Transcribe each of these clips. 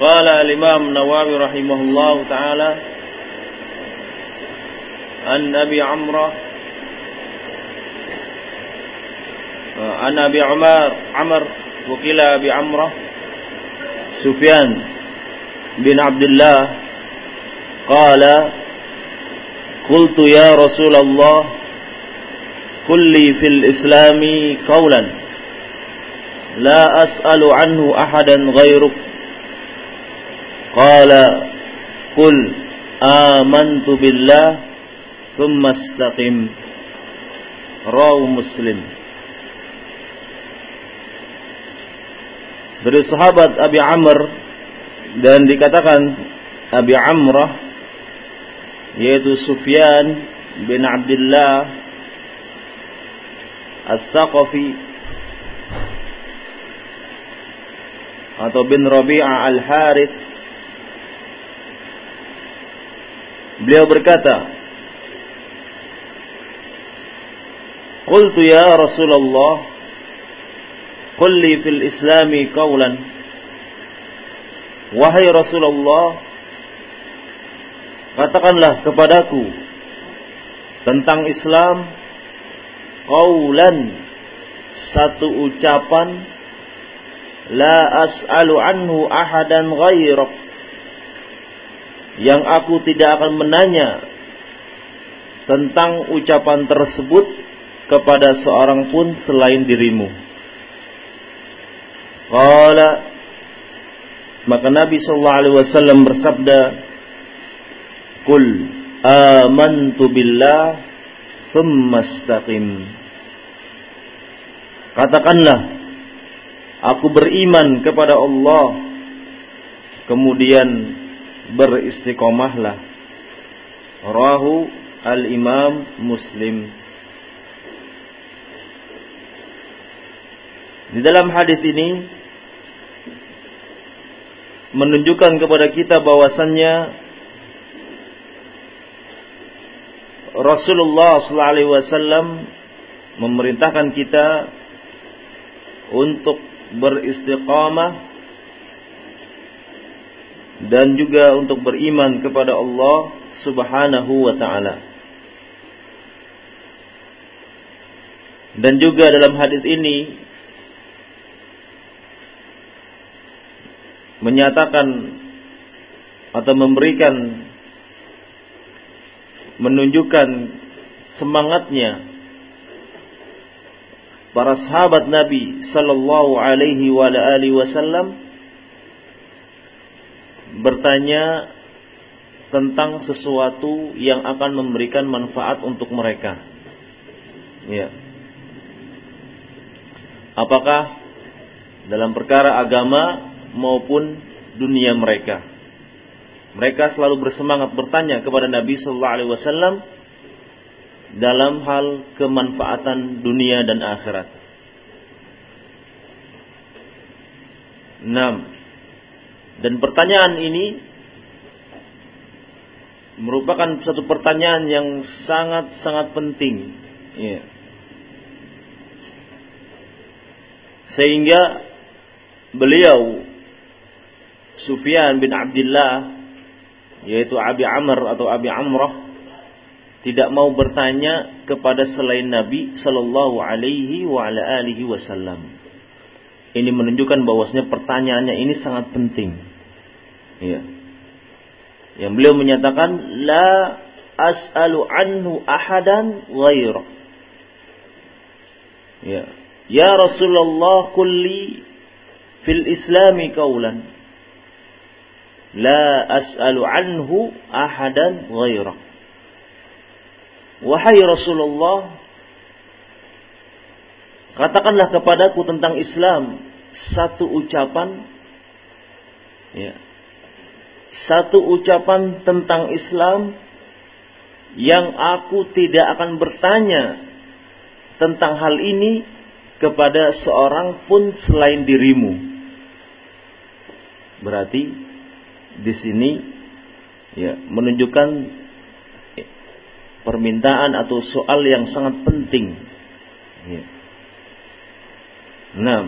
قال الإمام النووي رحمه الله تعالى عن أبي عمرو عن أبي عمر عمر وكيل أبي عمرو سفيان بن عبد الله قال قلت يا رسول الله قل لي في الإسلام قولا لا أسأل عنه أحدا غيرك. Qala "Kul amantu billah thumma istaqim. Rawu Muslim. Dari sahabat Abi Amr dan dikatakan Abi Amrah yaitu Sufyan bin Abdullah As-Saqafi atau bin Rabi'ah Al-Harith beliau berkata Qultu ya Rasulullah Qul fil islami qawlan. Wahai Rasulullah Katakanlah kepadaku Tentang Islam Qawlan Satu ucapan La as'alu anhu ahadan ghairak Yang aku tidak akan menanya Tentang ucapan tersebut Kepada seorang pun selain dirimu. Qala maka Nabi sallallahu alaihi wasallam bersabda Qul amantu billah thumma istaqim. Katakanlah aku beriman kepada Allah kemudian beristiqomahlah. Rahu al-Imam Muslim. Di dalam hadis ini menunjukkan kepada kita bahwasannya Rasulullah SAW memerintahkan kita untuk beristiqamah dan juga untuk beriman kepada Allah Subhanahu wa taala. Dan juga dalam hadis ini menyatakan atau memberikan menunjukkan semangatnya para sahabat Nabi sallallahu alaihi wa alihi wasallam bertanya tentang sesuatu yang akan memberikan manfaat untuk mereka. Ya. Apakah dalam perkara agama maupun dunia mereka. Mereka selalu bersemangat bertanya kepada Nabi Sallallahu Alaihi Wasallam dalam hal kemanfaatan dunia dan akhirat. 6. Dan pertanyaan ini merupakan satu pertanyaan yang sangat-sangat penting. Ya. Sehingga beliau Sufyan bin Abdullah yaitu Abi Amr atau Abi Amrah tidak mau bertanya kepada selain Nabi Shallallahu Alaihi wa ala alihi Wasallam. Ini menunjukkan bahwasanya pertanyaannya ini sangat penting. Ya. Yang beliau menyatakan la as'alu anhu ahadan ghairak. Ya. Ya Rasulullah kulli fil islami kaulan La as'alu anhu ahadan ghairak. Wahai Rasulullah, katakanlah kepadaku tentang Islam satu ucapan ya. Satu ucapan tentang Islam yang aku tidak akan bertanya tentang hal ini kepada seorang pun selain dirimu. Berarti di sini ya menunjukkan permintaan atau soal yang sangat penting. Ya. Nah,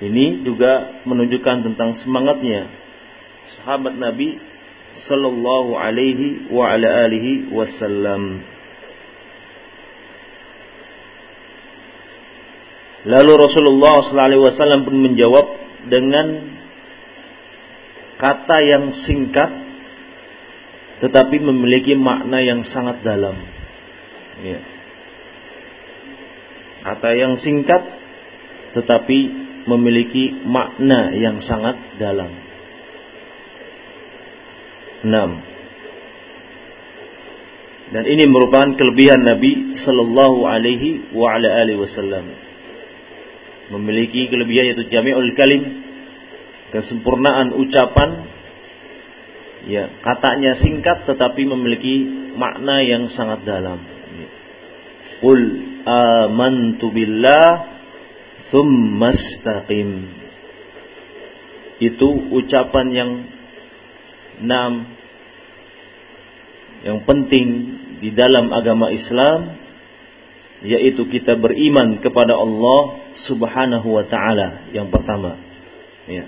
Ini juga menunjukkan tentang semangatnya sahabat Nabi sallallahu alaihi wa ala alihi wasallam. Lalu Rasulullah sallallahu alaihi wasallam pun menjawab dengan kata yang singkat tetapi memiliki makna yang sangat dalam. Ya. Kata yang singkat tetapi memiliki makna yang sangat dalam. 6. Dan ini merupakan kelebihan Nabi sallallahu alaihi wa ala alihi wasallam. Memiliki kelebihan yaitu jami'ul kalim, kesempurnaan ucapan ya katanya singkat tetapi memiliki makna yang sangat dalam. Qul amantu billah thumma. Itu ucapan yang enam yang penting di dalam agama Islam yaitu kita beriman kepada Allah Subhanahu wa taala yang pertama. Ya.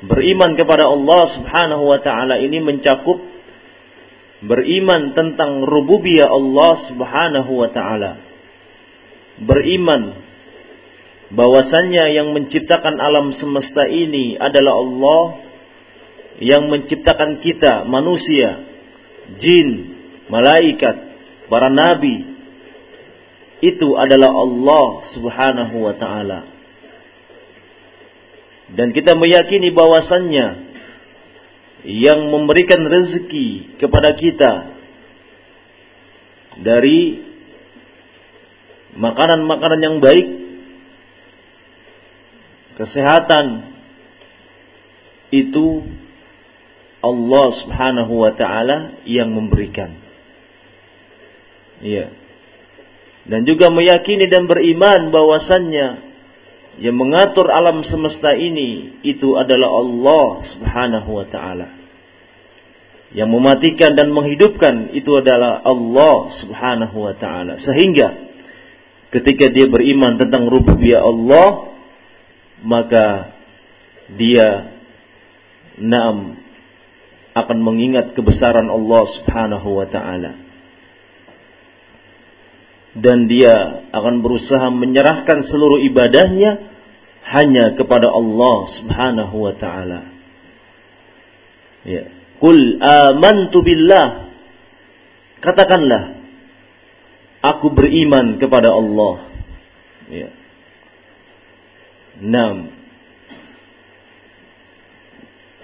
Beriman kepada Allah Subhanahu wa taala ini mencakup beriman tentang rububiyah Allah Subhanahu wa taala. Beriman bahwasannya yang menciptakan alam semesta ini adalah Allah yang menciptakan kita manusia, jin, malaikat, para nabi itu adalah Allah Subhanahu wa taala. Dan kita meyakini bahwasannya yang memberikan rezeki kepada kita dari makanan-makanan yang baik, kesehatan itu Allah Subhanahu wa taala yang memberikan. Iya. Dan juga meyakini dan beriman bahwasannya yang mengatur alam semesta ini itu adalah Allah Subhanahu wa taala. Yang mematikan dan menghidupkan itu adalah Allah Subhanahu wa taala. Sehingga ketika dia beriman tentang rububiyah Allah, maka dia naam akan mengingat kebesaran Allah Subhanahu wa taala dan dia akan berusaha menyerahkan seluruh ibadahnya hanya kepada Allah Subhanahu wa taala. Ya. Qul amantu billah. Katakanlah aku beriman kepada Allah. Ya. Nam.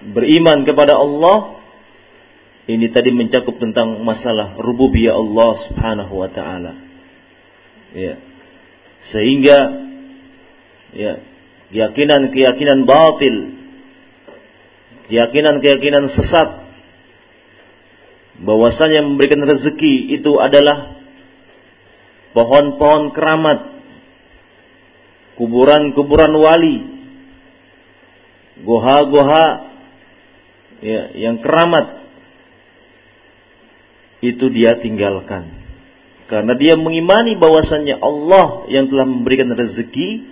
Beriman kepada Allah ini tadi mencakup tentang masalah rububiyah Allah Subhanahu wa taala. Ya. Sehingga ya, keyakinan-keyakinan batil, keyakinan-keyakinan sesat bahwasanya memberikan rezeki itu adalah pohon-pohon keramat, kuburan-kuburan wali, goha-goha ya, yang keramat itu dia tinggalkan. Karena dia mengimani bahwasannya Allah yang telah memberikan rezeki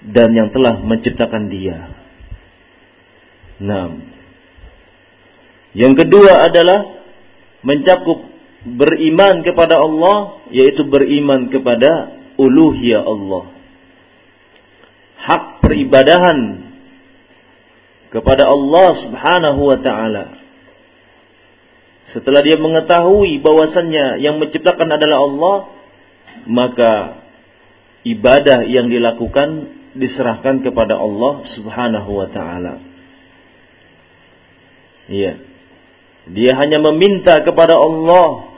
dan yang telah menciptakan dia. Nah, yang kedua adalah mencakup beriman kepada Allah, yaitu beriman kepada uluhiyah Allah. Hak peribadahan kepada Allah Subhanahu wa taala setelah dia mengetahui bahwasannya yang menciptakan adalah Allah, maka ibadah yang dilakukan diserahkan kepada Allah Subhanahu wa taala. Iya. Dia hanya meminta kepada Allah.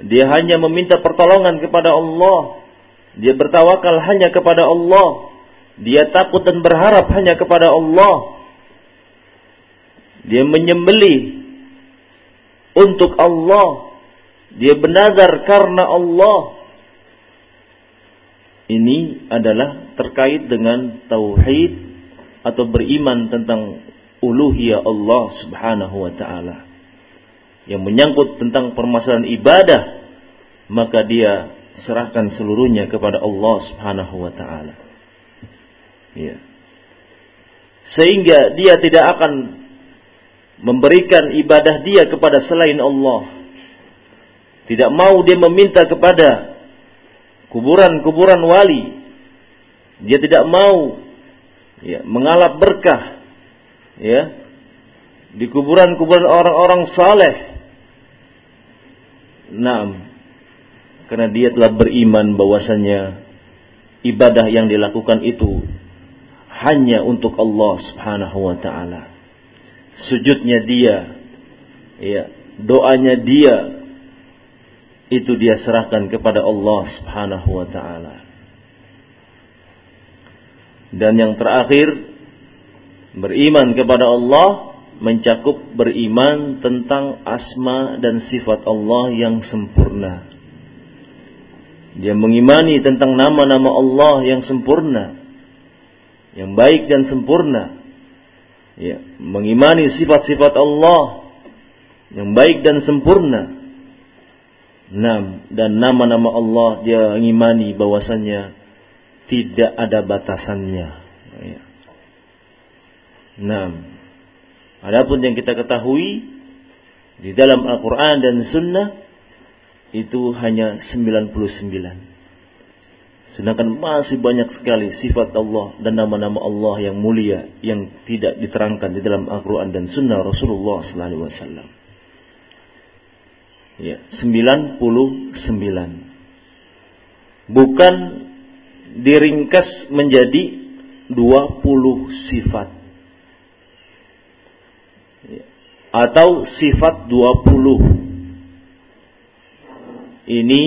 Dia hanya meminta pertolongan kepada Allah. Dia bertawakal hanya kepada Allah. Dia takut dan berharap hanya kepada Allah. Dia menyembelih untuk Allah. Dia bernazar karena Allah. Ini adalah terkait dengan tauhid atau beriman tentang uluhiyah Allah Subhanahu wa taala. Yang menyangkut tentang permasalahan ibadah, maka dia serahkan seluruhnya kepada Allah Subhanahu wa taala. Ya. sehingga dia tidak akan memberikan ibadah dia kepada selain Allah. Tidak mau dia meminta kepada kuburan-kuburan wali. Dia tidak mau ya, mengalap berkah ya di kuburan-kuburan orang-orang saleh. Nah, karena dia telah beriman bahwasanya ibadah yang dilakukan itu hanya untuk Allah Subhanahu wa taala. Sujudnya dia, ya, doanya dia itu dia serahkan kepada Allah Subhanahu wa taala. Dan yang terakhir beriman kepada Allah mencakup beriman tentang asma dan sifat Allah yang sempurna. Dia mengimani tentang nama-nama Allah yang sempurna, yang baik dan sempurna. Ya, mengimani sifat-sifat Allah yang baik dan sempurna. Nam dan nama-nama Allah dia mengimani bahwasannya tidak ada batasannya. Ya. Adapun yang kita ketahui di dalam Al-Quran dan Sunnah itu hanya 99. Sedangkan masih banyak sekali sifat Allah dan nama-nama Allah yang mulia yang tidak diterangkan di dalam Al-Quran dan Sunnah Rasulullah Sallallahu Alaihi Wasallam. Ya, 99. Bukan diringkas menjadi 20 sifat. Ya. Atau sifat 20 ini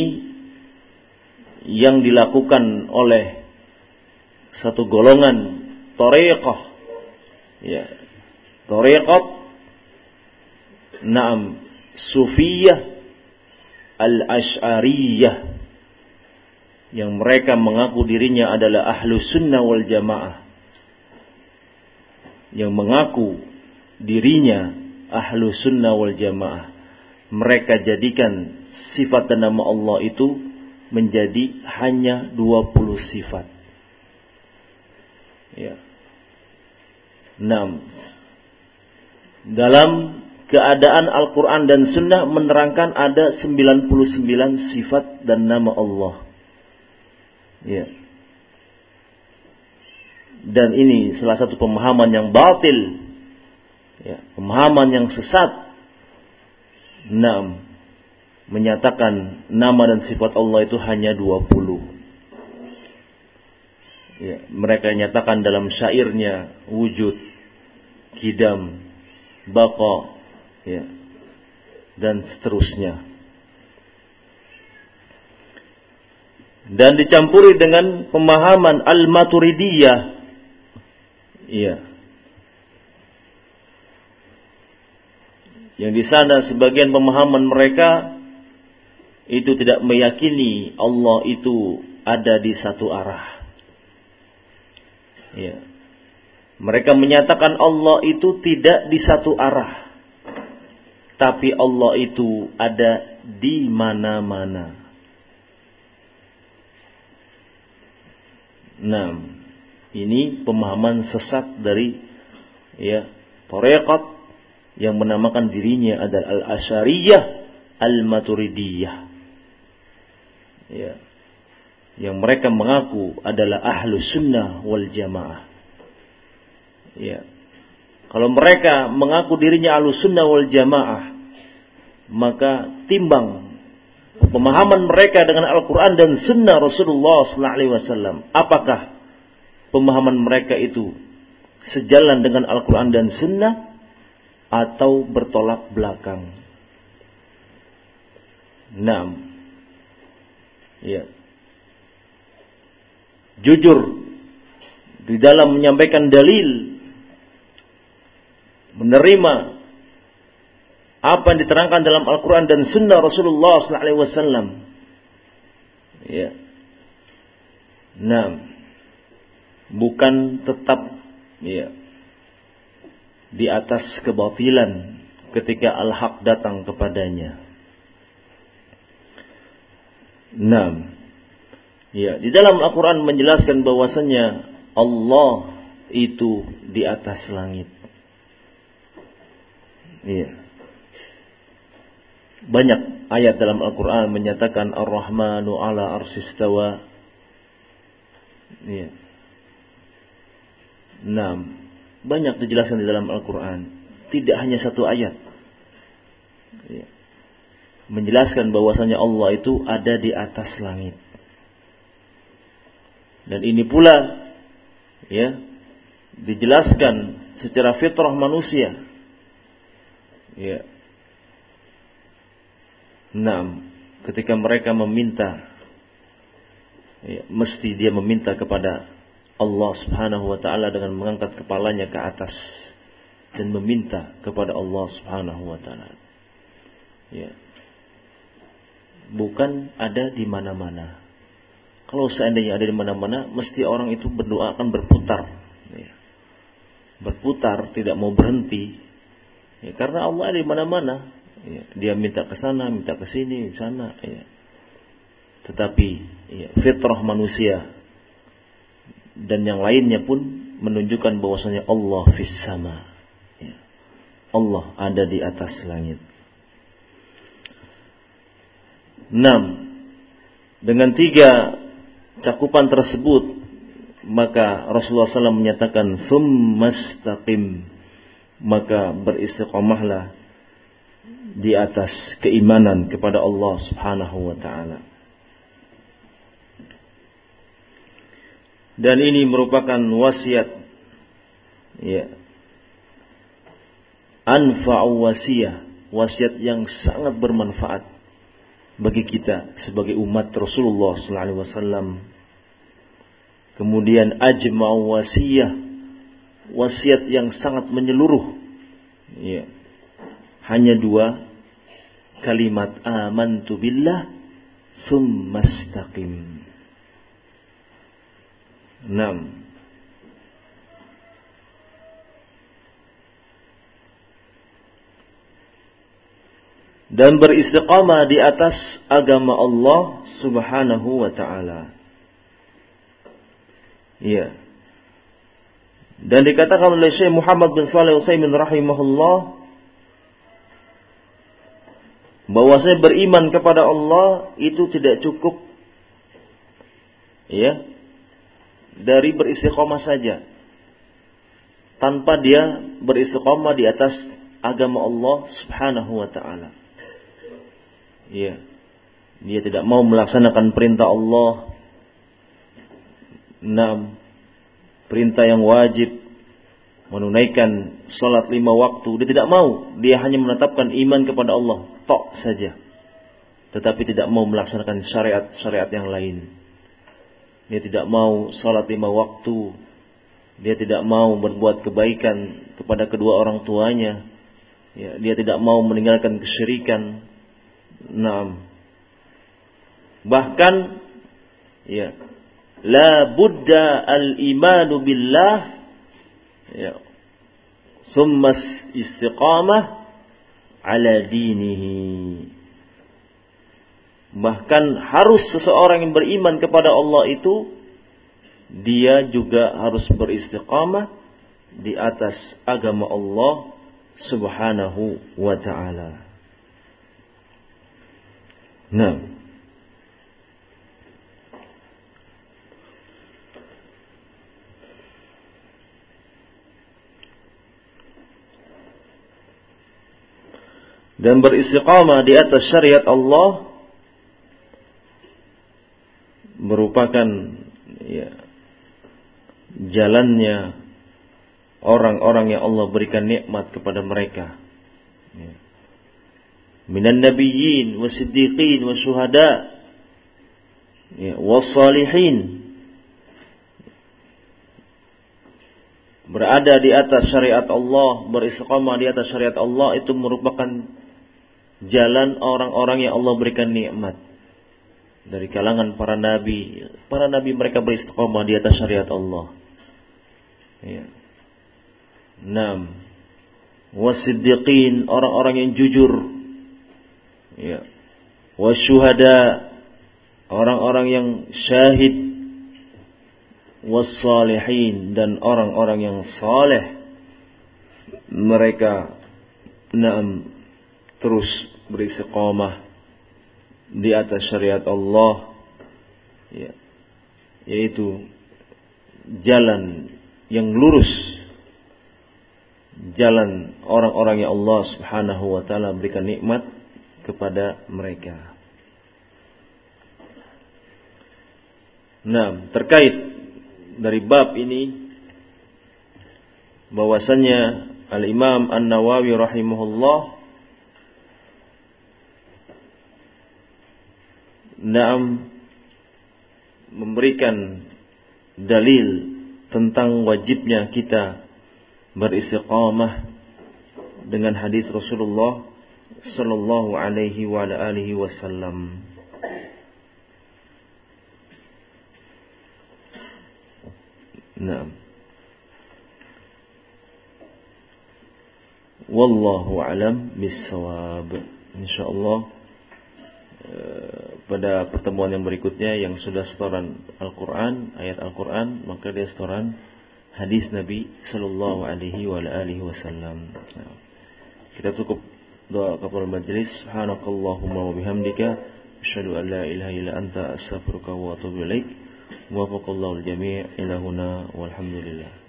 yang dilakukan oleh satu golongan torekoh ya. Torekoh naam sufiyah al ashariyah yang mereka mengaku dirinya adalah ahlu sunnah wal jamaah. Yang mengaku dirinya ahlu sunnah wal jamaah mereka jadikan sifat dan nama Allah itu menjadi hanya 20 sifat. Ya. 6. Dalam keadaan Al-Quran dan Sunnah menerangkan ada 99 sifat dan nama Allah. Ya. Dan ini salah satu pemahaman yang batil. Ya, pemahaman yang sesat. 6 menyatakan nama dan sifat Allah itu hanya 20. Ya, mereka nyatakan dalam syairnya wujud, kidam, baqa, ya, dan seterusnya. Dan dicampuri dengan pemahaman al-maturidiyah. Iya. Yang di sana sebagian pemahaman mereka itu tidak meyakini Allah itu ada di satu arah. Ya. Mereka menyatakan Allah itu tidak di satu arah. Tapi Allah itu ada di mana-mana. Nah, ini pemahaman sesat dari ya Torekat yang menamakan dirinya adalah Al-Asyariyah Al-Maturidiyah ya, yang mereka mengaku adalah ahlu sunnah wal jamaah. Ya. Kalau mereka mengaku dirinya ahlu sunnah wal jamaah, maka timbang pemahaman mereka dengan Al-Quran dan sunnah Rasulullah SAW. Apakah pemahaman mereka itu sejalan dengan Al-Quran dan sunnah atau bertolak belakang? Nah, ya, jujur di dalam menyampaikan dalil, menerima apa yang diterangkan dalam Al-Quran dan Sunnah Rasulullah SAW. Ya. Nah, bukan tetap ya di atas kebatilan ketika al-haq datang kepadanya. Nah, ya di dalam Al-Quran menjelaskan bahwasanya Allah itu di atas langit. Iya. Banyak ayat dalam Al-Quran menyatakan Ar-Rahmanu ala arsistawa. Iya. Enam. Banyak dijelaskan di dalam Al-Quran. Tidak hanya satu ayat. Iya. Menjelaskan bahwasanya Allah itu ada di atas langit. Dan ini pula ya dijelaskan secara fitrah manusia. Ya, Nah, ketika mereka meminta, ya, mesti dia meminta kepada Allah Subhanahu wa taala dengan mengangkat kepalanya ke atas dan meminta kepada Allah Subhanahu wa taala. Ya. Bukan ada di mana-mana. Kalau seandainya ada di mana-mana, mesti orang itu berdoa akan berputar. Ya. Berputar, tidak mau berhenti. Ya, karena Allah ada di mana-mana. Ya, dia minta ke sana, minta ke sini, sana. Ya. Tetapi ya, fitrah manusia dan yang lainnya pun menunjukkan bahwasanya Allah fis sama. Ya. Allah ada di atas langit. Enam. Dengan tiga cakupan tersebut maka Rasulullah SAW menyatakan summastaqim maka beristiqomahlah di atas keimanan kepada Allah Subhanahu wa taala. Dan ini merupakan wasiat ya. Anfa'u wasiyah, wasiat yang sangat bermanfaat bagi kita sebagai umat Rasulullah sallallahu alaihi wasallam. Kemudian ajma'u wasiyah, wasiat yang sangat menyeluruh. Ya hanya dua kalimat amantu billah thumma istaqim. Enam. Dan beristiqamah di atas agama Allah subhanahu wa ta'ala. Iya. Dan dikatakan oleh Syekh Muhammad bin Saleh Utsaimin rahimahullah bahwa saya beriman kepada Allah itu tidak cukup ya dari beristiqomah saja tanpa dia beristiqomah di atas agama Allah Subhanahu wa taala. Ya. Dia tidak mau melaksanakan perintah Allah. Enam perintah yang wajib menunaikan sholat lima waktu, dia tidak mau. Dia hanya menetapkan iman kepada Allah, tok saja. Tetapi tidak mau melaksanakan syariat-syariat yang lain. Dia tidak mau sholat lima waktu. Dia tidak mau berbuat kebaikan kepada kedua orang tuanya. Ya, dia tidak mau meninggalkan kesyirikan. Nah, bahkan ya, la buddha al imanu billah ya summa istiqamah ala dinihi bahkan harus seseorang yang beriman kepada Allah itu dia juga harus beristiqamah di atas agama Allah Subhanahu wa taala. Nah, dan beristiqamah di atas syariat Allah merupakan ya, jalannya orang-orang yang Allah berikan nikmat kepada mereka. Ya. Minan nabiyyin wasiddiqin wasyuhada ya, wasalihin berada di atas syariat Allah, beristiqamah di atas syariat Allah itu merupakan jalan orang-orang yang Allah berikan nikmat dari kalangan para nabi. Para nabi mereka beristiqomah di atas syariat Allah. Ya. Enam. Wasiddiqin, orang-orang yang jujur. Ya. Wasyuhada, orang-orang yang syahid. wassalihin dan orang-orang yang saleh mereka naam terus beristiqamah di atas syariat Allah ya, yaitu jalan yang lurus jalan orang-orang yang Allah Subhanahu wa taala berikan nikmat kepada mereka. Nah, terkait dari bab ini bahwasannya Al-Imam An-Nawawi rahimahullah Naam memberikan dalil tentang wajibnya kita beristiqamah dengan hadis Rasulullah sallallahu alaihi wa alihi wasallam. Naam. Wallahu alam bisawab. Insyaallah pada pertemuan yang berikutnya yang sudah setoran Al-Qur'an, ayat Al-Qur'an, maka dia setoran hadis Nabi sallallahu alaihi wasallam. Kita cukup doa kafaratul majlis. Subhanakallahumma wa bihamdika asyhadu an la ilaha illa anta astaghfiruka wa atubu ilaik. Wafaqallahu al-jami' ila huna walhamdulillah.